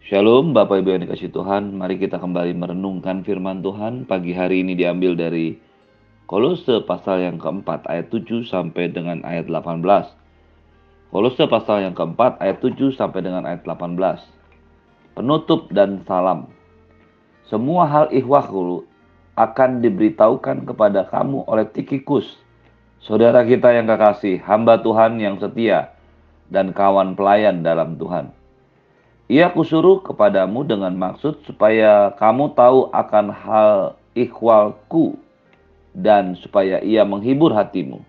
Shalom Bapak Ibu yang dikasih Tuhan, mari kita kembali merenungkan firman Tuhan. Pagi hari ini diambil dari Kolose pasal yang keempat ayat 7 sampai dengan ayat 18. Kolose pasal yang keempat ayat 7 sampai dengan ayat 18. Penutup dan salam. Semua hal ikhwahku akan diberitahukan kepada kamu oleh Tikikus, saudara kita yang kekasih, hamba Tuhan yang setia, dan kawan pelayan dalam Tuhan ia kusuruh kepadamu dengan maksud supaya kamu tahu akan hal ikhwalku dan supaya ia menghibur hatimu.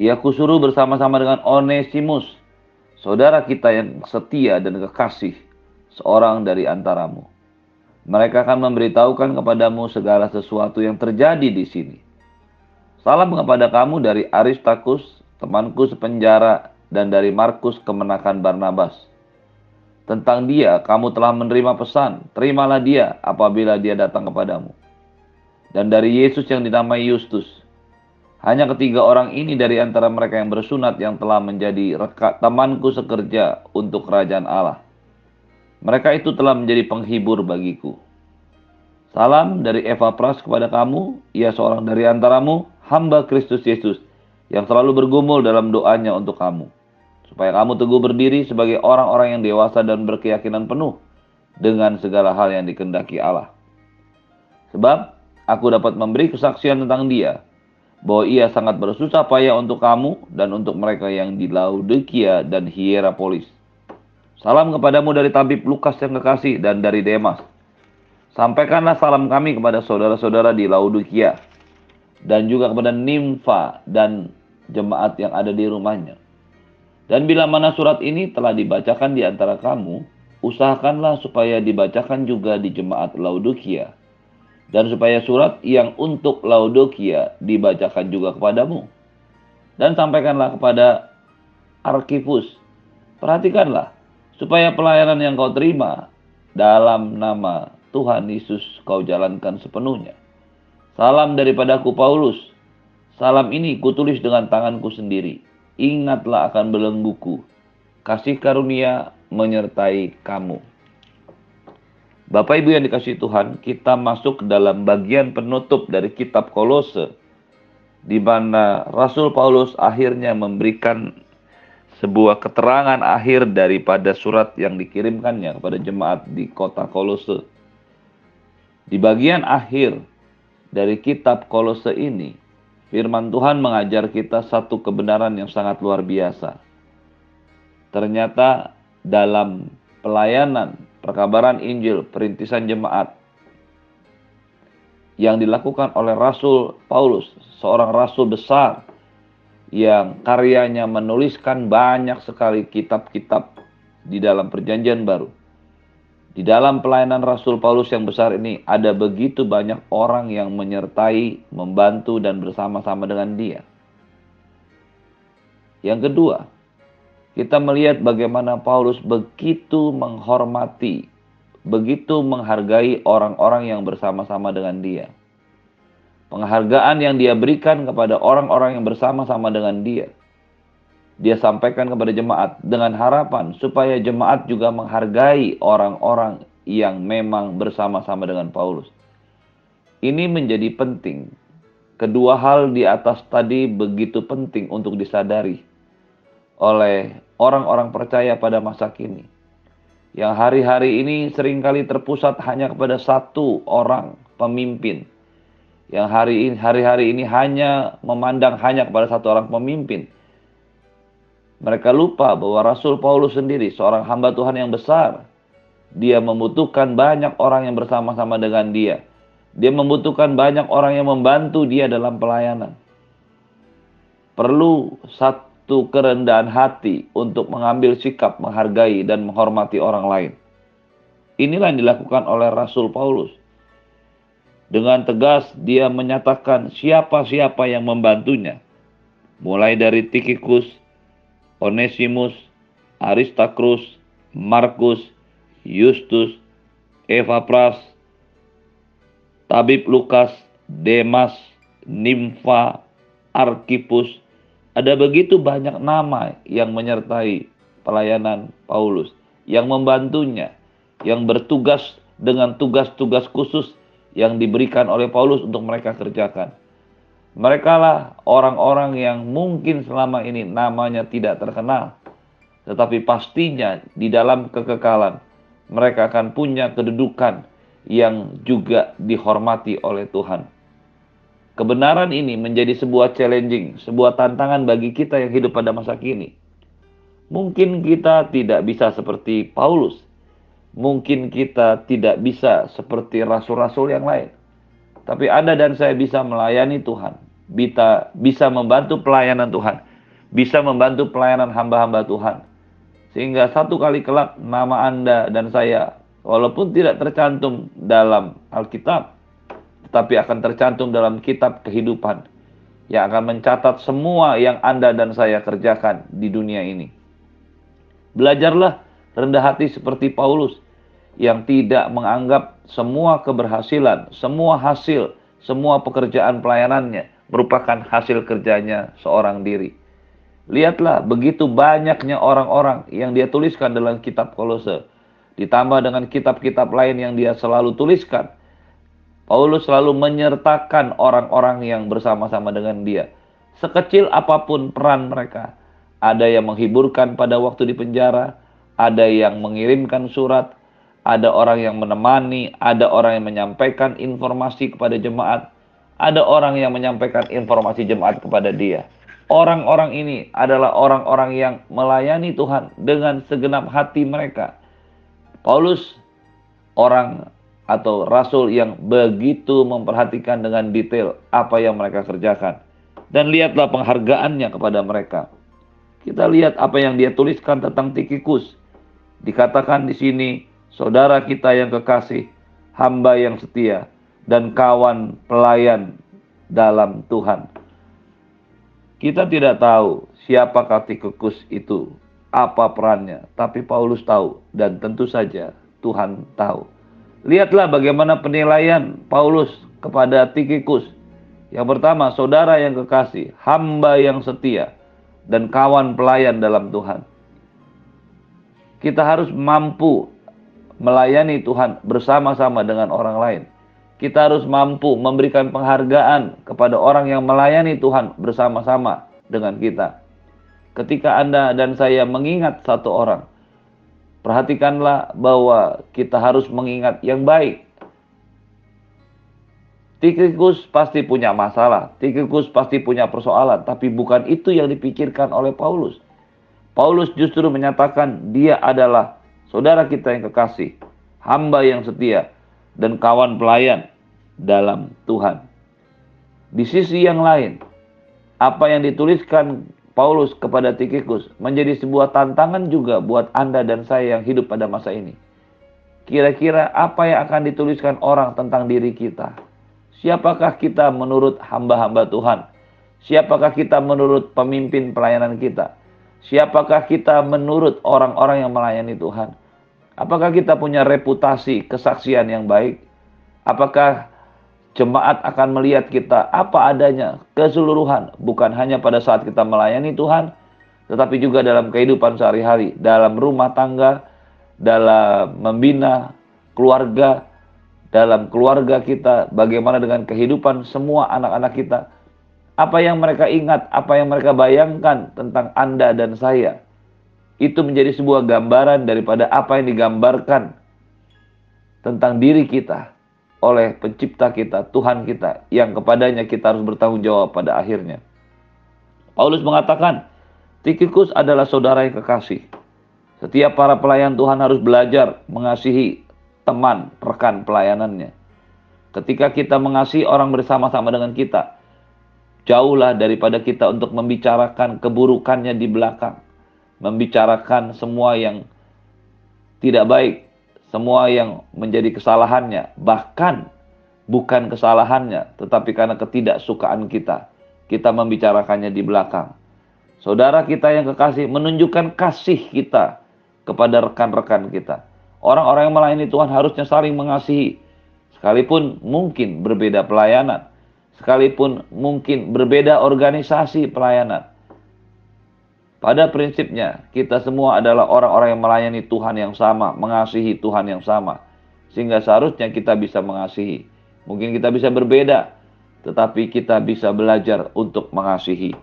Ia kusuruh bersama-sama dengan Onesimus, saudara kita yang setia dan kekasih, seorang dari antaramu. Mereka akan memberitahukan kepadamu segala sesuatu yang terjadi di sini. Salam kepada kamu dari Aristarkus, temanku sepenjara, dan dari Markus kemenakan Barnabas tentang dia, kamu telah menerima pesan. Terimalah dia apabila dia datang kepadamu. Dan dari Yesus yang dinamai Yustus. Hanya ketiga orang ini dari antara mereka yang bersunat yang telah menjadi rekat temanku sekerja untuk kerajaan Allah. Mereka itu telah menjadi penghibur bagiku. Salam dari Eva Pras kepada kamu, ia seorang dari antaramu, hamba Kristus Yesus, yang selalu bergumul dalam doanya untuk kamu supaya kamu teguh berdiri sebagai orang-orang yang dewasa dan berkeyakinan penuh dengan segala hal yang dikendaki Allah. Sebab aku dapat memberi kesaksian tentang dia, bahwa ia sangat bersusah payah untuk kamu dan untuk mereka yang di Laodikia dan Hierapolis. Salam kepadamu dari tabib Lukas yang kekasih dan dari Demas. Sampaikanlah salam kami kepada saudara-saudara di Laodikia dan juga kepada Nimfa dan jemaat yang ada di rumahnya. Dan bila mana surat ini telah dibacakan di antara kamu, usahakanlah supaya dibacakan juga di jemaat Laodikia. Dan supaya surat yang untuk Laodikia dibacakan juga kepadamu. Dan sampaikanlah kepada Arkipus, perhatikanlah supaya pelayanan yang kau terima dalam nama Tuhan Yesus kau jalankan sepenuhnya. Salam daripadaku Paulus. Salam ini kutulis dengan tanganku sendiri ingatlah akan belengguku. Kasih karunia menyertai kamu. Bapak Ibu yang dikasih Tuhan, kita masuk dalam bagian penutup dari kitab Kolose di mana Rasul Paulus akhirnya memberikan sebuah keterangan akhir daripada surat yang dikirimkannya kepada jemaat di kota Kolose. Di bagian akhir dari kitab Kolose ini, Firman Tuhan mengajar kita satu kebenaran yang sangat luar biasa. Ternyata dalam pelayanan perkabaran Injil, perintisan jemaat yang dilakukan oleh Rasul Paulus, seorang rasul besar yang karyanya menuliskan banyak sekali kitab-kitab di dalam Perjanjian Baru di dalam pelayanan Rasul Paulus yang besar ini ada begitu banyak orang yang menyertai, membantu dan bersama-sama dengan dia. Yang kedua, kita melihat bagaimana Paulus begitu menghormati, begitu menghargai orang-orang yang bersama-sama dengan dia. Penghargaan yang dia berikan kepada orang-orang yang bersama-sama dengan dia dia sampaikan kepada jemaat dengan harapan supaya jemaat juga menghargai orang-orang yang memang bersama-sama dengan Paulus. Ini menjadi penting. Kedua hal di atas tadi begitu penting untuk disadari oleh orang-orang percaya pada masa kini. Yang hari-hari ini sering kali terpusat hanya kepada satu orang pemimpin. Yang hari-hari ini hanya memandang hanya kepada satu orang pemimpin mereka lupa bahwa Rasul Paulus sendiri seorang hamba Tuhan yang besar. Dia membutuhkan banyak orang yang bersama-sama dengan dia. Dia membutuhkan banyak orang yang membantu dia dalam pelayanan. Perlu satu kerendahan hati untuk mengambil sikap menghargai dan menghormati orang lain. Inilah yang dilakukan oleh Rasul Paulus. Dengan tegas dia menyatakan siapa-siapa yang membantunya. Mulai dari Tikikus, Onesimus, Aristakrus, Markus, Justus, Eva Pras, Tabib Lukas, Demas, Nimfa, Arkipus. Ada begitu banyak nama yang menyertai pelayanan Paulus, yang membantunya, yang bertugas dengan tugas-tugas khusus yang diberikan oleh Paulus untuk mereka kerjakan. Mereka lah orang-orang yang mungkin selama ini namanya tidak terkenal, tetapi pastinya di dalam kekekalan mereka akan punya kedudukan yang juga dihormati oleh Tuhan. Kebenaran ini menjadi sebuah challenging, sebuah tantangan bagi kita yang hidup pada masa kini. Mungkin kita tidak bisa seperti Paulus, mungkin kita tidak bisa seperti rasul-rasul yang lain. Tapi Anda dan saya bisa melayani Tuhan bisa bisa membantu pelayanan Tuhan, bisa membantu pelayanan hamba-hamba Tuhan. Sehingga satu kali kelak nama Anda dan saya walaupun tidak tercantum dalam Alkitab, tetapi akan tercantum dalam kitab kehidupan yang akan mencatat semua yang Anda dan saya kerjakan di dunia ini. Belajarlah rendah hati seperti Paulus yang tidak menganggap semua keberhasilan, semua hasil, semua pekerjaan pelayanannya merupakan hasil kerjanya seorang diri. Lihatlah begitu banyaknya orang-orang yang dia tuliskan dalam kitab Kolose. Ditambah dengan kitab-kitab lain yang dia selalu tuliskan. Paulus selalu menyertakan orang-orang yang bersama-sama dengan dia. Sekecil apa pun peran mereka. Ada yang menghiburkan pada waktu di penjara, ada yang mengirimkan surat, ada orang yang menemani, ada orang yang menyampaikan informasi kepada jemaat, ada orang yang menyampaikan informasi jemaat kepada dia. Orang-orang ini adalah orang-orang yang melayani Tuhan dengan segenap hati mereka. Paulus orang atau rasul yang begitu memperhatikan dengan detail apa yang mereka kerjakan. Dan lihatlah penghargaannya kepada mereka. Kita lihat apa yang dia tuliskan tentang Tikikus. Dikatakan di sini, saudara kita yang kekasih, hamba yang setia, dan kawan pelayan dalam Tuhan. Kita tidak tahu siapa Tikikus itu, apa perannya, tapi Paulus tahu dan tentu saja Tuhan tahu. Lihatlah bagaimana penilaian Paulus kepada Tikikus. Yang pertama, saudara yang kekasih, hamba yang setia, dan kawan pelayan dalam Tuhan. Kita harus mampu melayani Tuhan bersama-sama dengan orang lain. Kita harus mampu memberikan penghargaan kepada orang yang melayani Tuhan bersama-sama dengan kita. Ketika Anda dan saya mengingat satu orang, perhatikanlah bahwa kita harus mengingat yang baik. Tikikus pasti punya masalah, Tikikus pasti punya persoalan, tapi bukan itu yang dipikirkan oleh Paulus. Paulus justru menyatakan dia adalah saudara kita yang kekasih, hamba yang setia, dan kawan pelayan dalam Tuhan. Di sisi yang lain, apa yang dituliskan Paulus kepada Tikikus menjadi sebuah tantangan juga buat Anda dan saya yang hidup pada masa ini. Kira-kira apa yang akan dituliskan orang tentang diri kita? Siapakah kita menurut hamba-hamba Tuhan? Siapakah kita menurut pemimpin pelayanan kita? Siapakah kita menurut orang-orang yang melayani Tuhan? Apakah kita punya reputasi kesaksian yang baik? Apakah jemaat akan melihat kita apa adanya, keseluruhan, bukan hanya pada saat kita melayani Tuhan, tetapi juga dalam kehidupan sehari-hari, dalam rumah tangga, dalam membina keluarga, dalam keluarga kita, bagaimana dengan kehidupan semua anak-anak kita. Apa yang mereka ingat, apa yang mereka bayangkan tentang Anda dan saya, itu menjadi sebuah gambaran daripada apa yang digambarkan tentang diri kita oleh pencipta kita, Tuhan kita, yang kepadanya kita harus bertanggung jawab pada akhirnya. Paulus mengatakan, Tikikus adalah saudara yang kekasih. Setiap para pelayan Tuhan harus belajar mengasihi teman, rekan pelayanannya. Ketika kita mengasihi orang bersama-sama dengan kita, jauhlah daripada kita untuk membicarakan keburukannya di belakang, membicarakan semua yang tidak baik, semua yang menjadi kesalahannya, bahkan bukan kesalahannya, tetapi karena ketidaksukaan kita, kita membicarakannya di belakang. Saudara kita yang kekasih menunjukkan kasih kita kepada rekan-rekan kita. Orang-orang yang melayani Tuhan harusnya saling mengasihi, sekalipun mungkin berbeda pelayanan, sekalipun mungkin berbeda organisasi pelayanan. Pada prinsipnya, kita semua adalah orang-orang yang melayani Tuhan yang sama, mengasihi Tuhan yang sama. Sehingga seharusnya kita bisa mengasihi. Mungkin kita bisa berbeda, tetapi kita bisa belajar untuk mengasihi.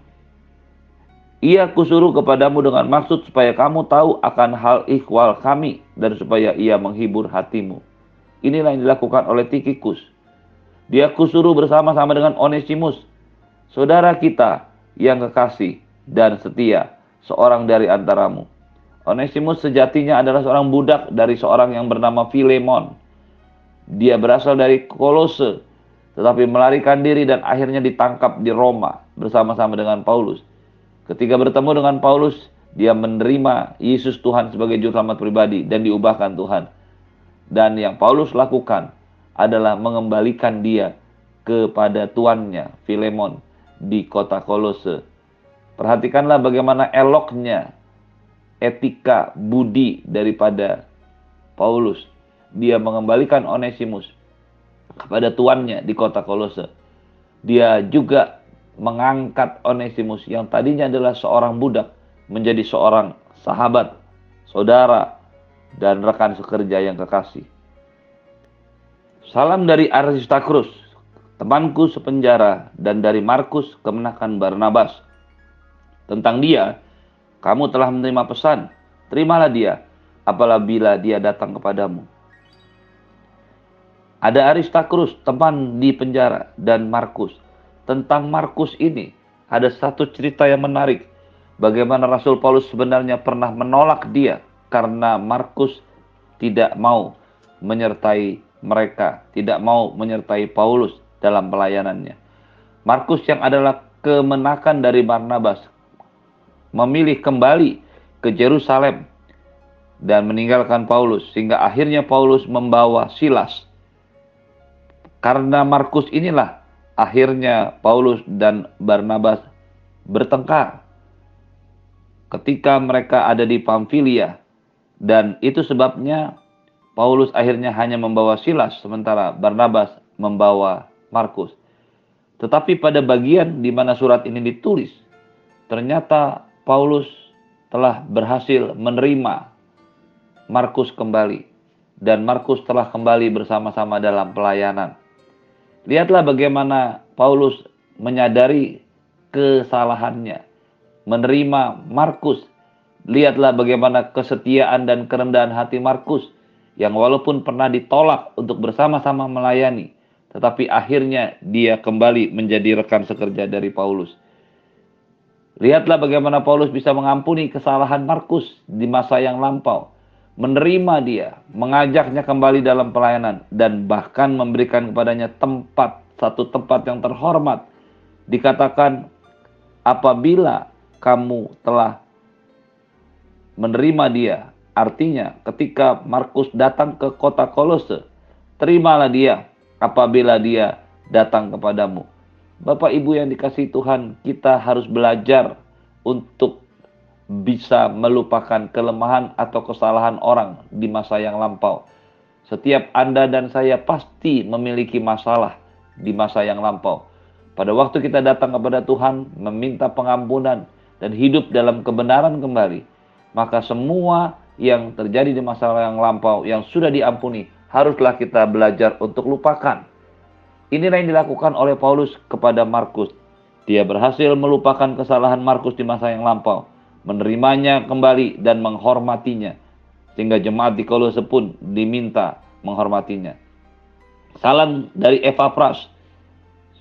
Ia kusuruh kepadamu dengan maksud supaya kamu tahu akan hal ikhwal kami dan supaya ia menghibur hatimu. Inilah yang dilakukan oleh Tikikus. Dia kusuruh bersama-sama dengan Onesimus, saudara kita yang kekasih dan setia seorang dari antaramu. Onesimus sejatinya adalah seorang budak dari seorang yang bernama Filemon. Dia berasal dari Kolose, tetapi melarikan diri dan akhirnya ditangkap di Roma bersama-sama dengan Paulus. Ketika bertemu dengan Paulus, dia menerima Yesus Tuhan sebagai juru selamat pribadi dan diubahkan Tuhan. Dan yang Paulus lakukan adalah mengembalikan dia kepada tuannya, Filemon, di kota Kolose Perhatikanlah bagaimana eloknya etika budi daripada Paulus. Dia mengembalikan Onesimus kepada tuannya di kota Kolose. Dia juga mengangkat Onesimus yang tadinya adalah seorang budak menjadi seorang sahabat, saudara, dan rekan sekerja yang kekasih. Salam dari Aristarchus, temanku sepenjara, dan dari Markus kemenakan Barnabas tentang dia, kamu telah menerima pesan, terimalah dia, apabila dia datang kepadamu. Ada Aristarchus, teman di penjara, dan Markus. Tentang Markus ini, ada satu cerita yang menarik. Bagaimana Rasul Paulus sebenarnya pernah menolak dia karena Markus tidak mau menyertai mereka, tidak mau menyertai Paulus dalam pelayanannya. Markus yang adalah kemenakan dari Barnabas, memilih kembali ke Yerusalem dan meninggalkan Paulus sehingga akhirnya Paulus membawa Silas. Karena Markus inilah akhirnya Paulus dan Barnabas bertengkar ketika mereka ada di Pamfilia dan itu sebabnya Paulus akhirnya hanya membawa Silas sementara Barnabas membawa Markus. Tetapi pada bagian di mana surat ini ditulis ternyata Paulus telah berhasil menerima Markus kembali dan Markus telah kembali bersama-sama dalam pelayanan. Lihatlah bagaimana Paulus menyadari kesalahannya, menerima Markus. Lihatlah bagaimana kesetiaan dan kerendahan hati Markus yang walaupun pernah ditolak untuk bersama-sama melayani, tetapi akhirnya dia kembali menjadi rekan sekerja dari Paulus. Lihatlah bagaimana Paulus bisa mengampuni kesalahan Markus di masa yang lampau. Menerima dia, mengajaknya kembali dalam pelayanan, dan bahkan memberikan kepadanya tempat, satu tempat yang terhormat. Dikatakan, apabila kamu telah menerima dia, artinya ketika Markus datang ke kota Kolose, terimalah dia apabila dia datang kepadamu. Bapak Ibu yang dikasih Tuhan, kita harus belajar untuk bisa melupakan kelemahan atau kesalahan orang di masa yang lampau. Setiap Anda dan saya pasti memiliki masalah di masa yang lampau. Pada waktu kita datang kepada Tuhan, meminta pengampunan dan hidup dalam kebenaran kembali, maka semua yang terjadi di masa yang lampau yang sudah diampuni haruslah kita belajar untuk lupakan Inilah yang dilakukan oleh Paulus kepada Markus. Dia berhasil melupakan kesalahan Markus di masa yang lampau, menerimanya kembali dan menghormatinya. Sehingga jemaat di Kolose pun diminta menghormatinya. Salam dari Eva Pras,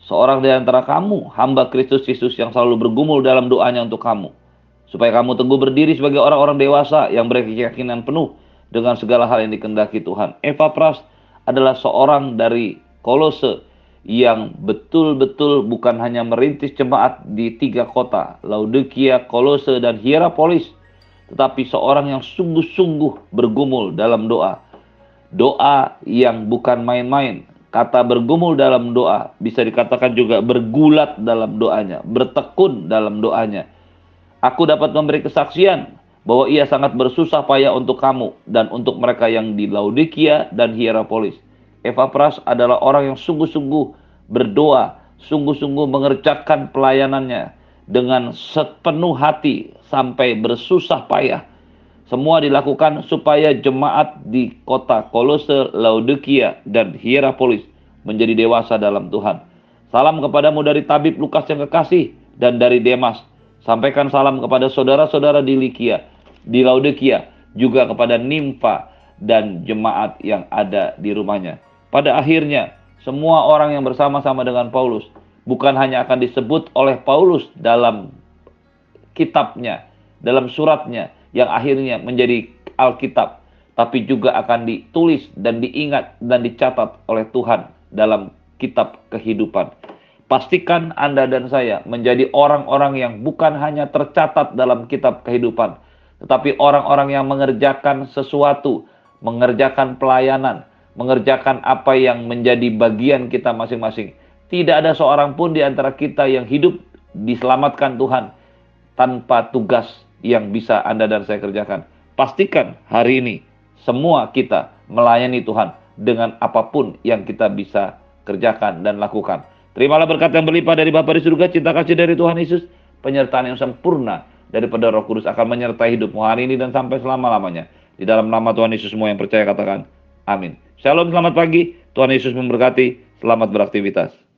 seorang di antara kamu, hamba Kristus Yesus yang selalu bergumul dalam doanya untuk kamu. Supaya kamu teguh berdiri sebagai orang-orang dewasa yang berkeyakinan penuh dengan segala hal yang dikendaki Tuhan. Eva Pras adalah seorang dari Kolose yang betul-betul bukan hanya merintis jemaat di tiga kota, Laodikia, Kolose, dan Hierapolis, tetapi seorang yang sungguh-sungguh bergumul dalam doa. Doa yang bukan main-main. Kata bergumul dalam doa bisa dikatakan juga bergulat dalam doanya, bertekun dalam doanya. Aku dapat memberi kesaksian bahwa ia sangat bersusah payah untuk kamu dan untuk mereka yang di Laodikia dan Hierapolis Eva adalah orang yang sungguh-sungguh berdoa, sungguh-sungguh mengerjakan pelayanannya dengan sepenuh hati, sampai bersusah payah. Semua dilakukan supaya jemaat di kota Kolose, Laodikia, dan Hierapolis menjadi dewasa dalam Tuhan. Salam kepadamu dari tabib Lukas yang kekasih dan dari Demas. Sampaikan salam kepada saudara-saudara di Likia, di Laodikia, juga kepada Nimfa dan jemaat yang ada di rumahnya. Pada akhirnya, semua orang yang bersama-sama dengan Paulus bukan hanya akan disebut oleh Paulus dalam kitabnya, dalam suratnya yang akhirnya menjadi Alkitab, tapi juga akan ditulis dan diingat dan dicatat oleh Tuhan dalam kitab kehidupan. Pastikan Anda dan saya menjadi orang-orang yang bukan hanya tercatat dalam kitab kehidupan, tetapi orang-orang yang mengerjakan sesuatu, mengerjakan pelayanan, mengerjakan apa yang menjadi bagian kita masing-masing. Tidak ada seorang pun di antara kita yang hidup diselamatkan Tuhan tanpa tugas yang bisa Anda dan saya kerjakan. Pastikan hari ini semua kita melayani Tuhan dengan apa pun yang kita bisa kerjakan dan lakukan. Terimalah berkat yang berlimpah dari Bapa di surga, cinta kasih dari Tuhan Yesus, penyertaan yang sempurna daripada Roh Kudus akan menyertai hidupmu hari ini dan sampai selama-lamanya. Di dalam nama Tuhan Yesus semua yang percaya katakan amin. Shalom, selamat pagi. Tuhan Yesus memberkati. Selamat beraktivitas.